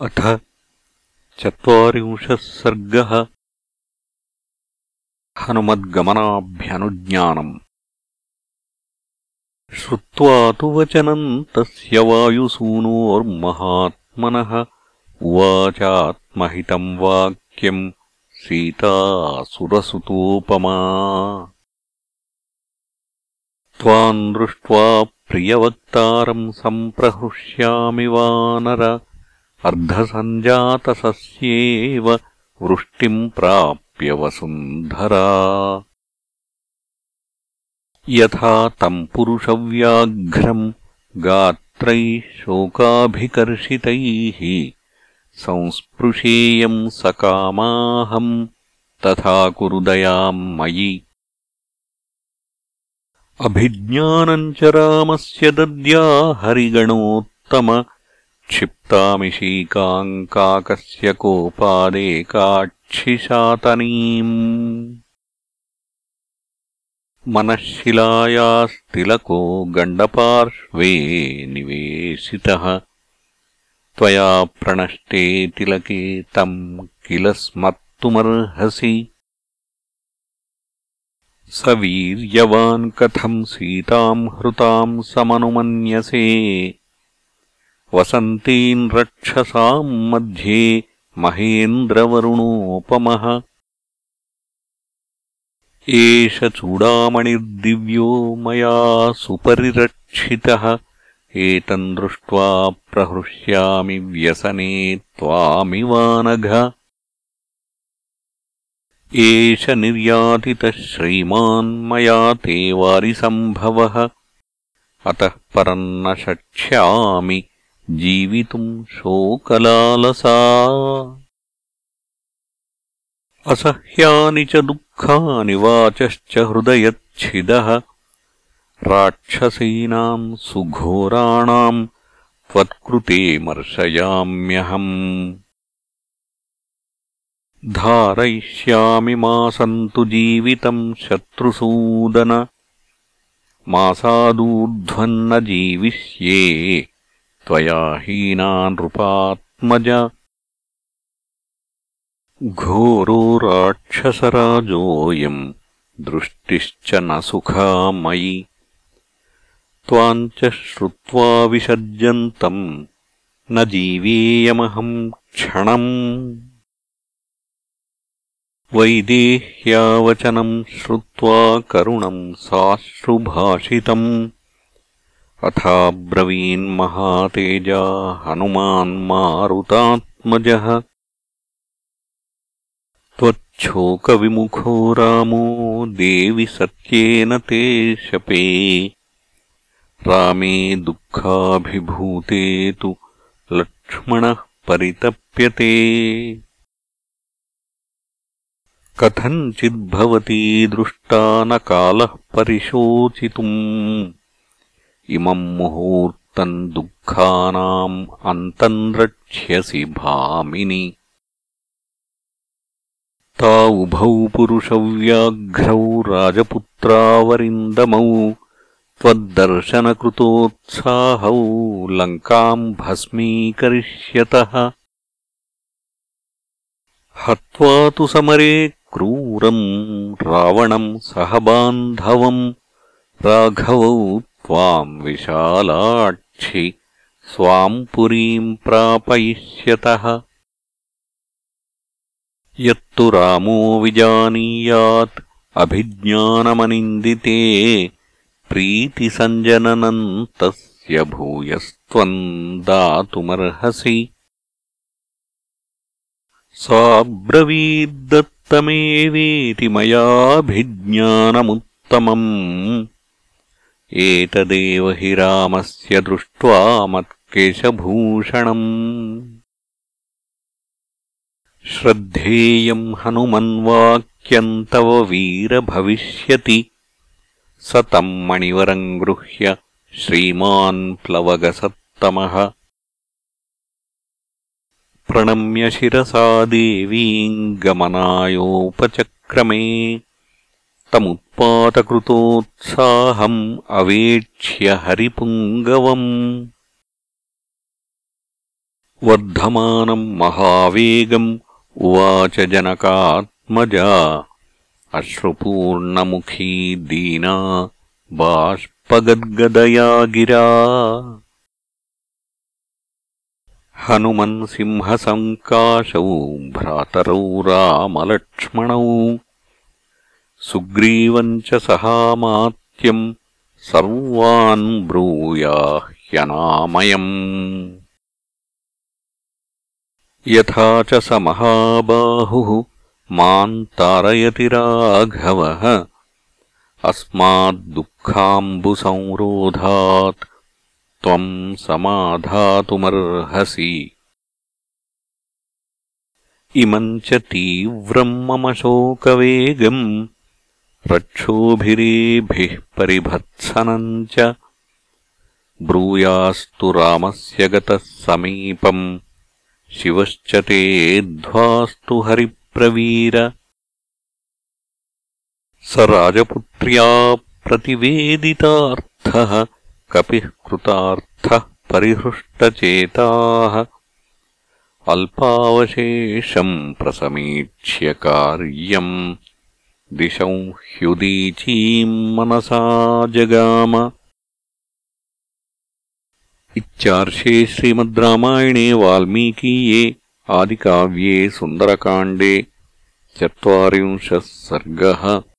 अथ चत्वारिंशः सर्गः। हनुमद्गमनाभ्यनुज्ञानम्। श्रुत्वा तु वचनम् तस्य वायुसूनोर्महात्मनः। उवाचात्महितम् वाक्यम् सीतासुरसुतोपमा। त्वाम् दृष्ट्वा प्रियवक्तारम् सम्प्रहृष्यामि वानर अर्धसञ्जातसस्येव वृष्टिम् प्राप्य वसुन्धरा। यथा तम् पुरुषव्याघ्रम् गात्रैः शोकाभिकर्षितैः संस्पृशेयम् सकामाहम् तथा कुरुदयाम् मयि। अभिज्ञानम् च रामस्य दद्या हरिगणोत्तम क्षिप्तामिशीकाङ्काकस्य कोपादेकाक्षिशातनीम् मनःशिलायास्तिलको गण्डपार्श्वे निवेशितः। त्वया प्रणष्टे तिलके तम् किल स्मर्तुमर्हसि स वीर्यवान् कथम् सीताम् हृताम् समनुमन्यसे वसन्तीन् रक्षसाम् मध्ये महेन्द्रवरुणोपमः। एष चूडामणिर्दिव्यो मया सुपरिरक्षितः। एतम् दृष्ट्वा प्रहृष्यामि व्यसने त्वामिवानघ। एष निर्यातितः श्रीमान् मया ते वारिसम्भवः अतः परम् न शक्ष्यामि जीवितुम् शोकलालसा। असह्यानि च दुःखानि वाचश्च हृदयच्छिदः। राक्षसीनाम् सुघोराणाम् त्वत्कृते मर्शयाम्यहम्। धारयिष्यामि मासन्तु जीवितम् शत्रुसूदन। मासादूर्ध्वन्न जीविष्ये त्वया हीना नृपात्मज घोरो राक्षसराजोऽयम् दृष्टिश्च न सुखा मयि। त्वाम् च श्रुत्वा विसर्जन्तम् न जीवेयमहम् क्षणम्। वैदेह्यावचनम् श्रुत्वा करुणम् साश्रुभाषितम् अथाब्रवीन्महातेजा हनुमान्मारुतात्मजः त्वच्छोकविमुखो रामो देवि सत्येन ते शपे। रामे दुःखाभिभूते तु लक्ष्मणः परितप्यते। कथञ्चिद्भवती दृष्टा न कालः परिशोचितुम् इमम् मुहूर्तम् दुःखानाम् अन्तम् रक्ष्यसि भामिनि ता उभौ पुरुषव्याघ्रौ राजपुत्रावरिन्दमौ त्वद्दर्शनकृतोत्साहौ लङ्काम् भस्मीकरिष्यतः हत्वा तु समरे क्रूरम् रावणम् सहबान्धवम् राघवौ त्वाम् विशालाक्षि स्वाम् पुरीम् प्रापयिष्यतः। यत्तु रामो विजानीयात् अभिज्ञानमनिन्दिते प्रीतिसञ्जननम् तस्य भूयस्त्वम् दातुमर्हसि। साब्रवीद्दत्तमेवेति मयाभिज्ञानमुत्तमम् एतदेव हि रामस्य दृष्ट्वा मत्केशभूषणम्। श्रद्धेयम् हनुमन्वाक्यम् तव वीर भविष्यति। स तम् मणिवरम् गृह्य श्रीमान् प्लवगसत्तमः। प्रणम्य शिरसा देवीम् गमनायोपचक्रमे तमुत्पातकृतोत्साहम् अवेक्ष्य हरिपुङ्गवम्। वर्धमानम् महावेगम् उवाच जनकात्मजा। अश्रुपूर्णमुखी दीना बाष्पगद्गदया गिरा। हनुमन्सिंहसङ्काशौ भ्रातरौ रामलक्ष्मणौ सुग्रीवम् च सहामात्यम् सर्वान् ब्रूयाह्यनामयम्। यथा च स महाबाहुः माम् तारयति राघवः। अस्माद्दुःखाम्बुसंरोधात् त्वम् समाधातुमर्हसि। इमम् च तीव्रम् मम शोकवेगम् रक्षोभिरेभिः परिभत्सनम् च ब्रूयास्तु रामस्य गतः समीपम् शिवश्च तेऽध्वास्तु हरिप्रवीर। स राजपुत्र्या प्रतिवेदितार्थः कपिः कृतार्थः परिहृष्टचेताः। अल्पावशेषम् प्रसमीक्ष्य कार्यम् ह्युदीचीम् मनसा जगाम। इत्यार्षे श्रीमद् रामायणे वाल्मीकीये आदिकाव्ये सुन्दरकाण्डे चत्वारिंशः सर्गः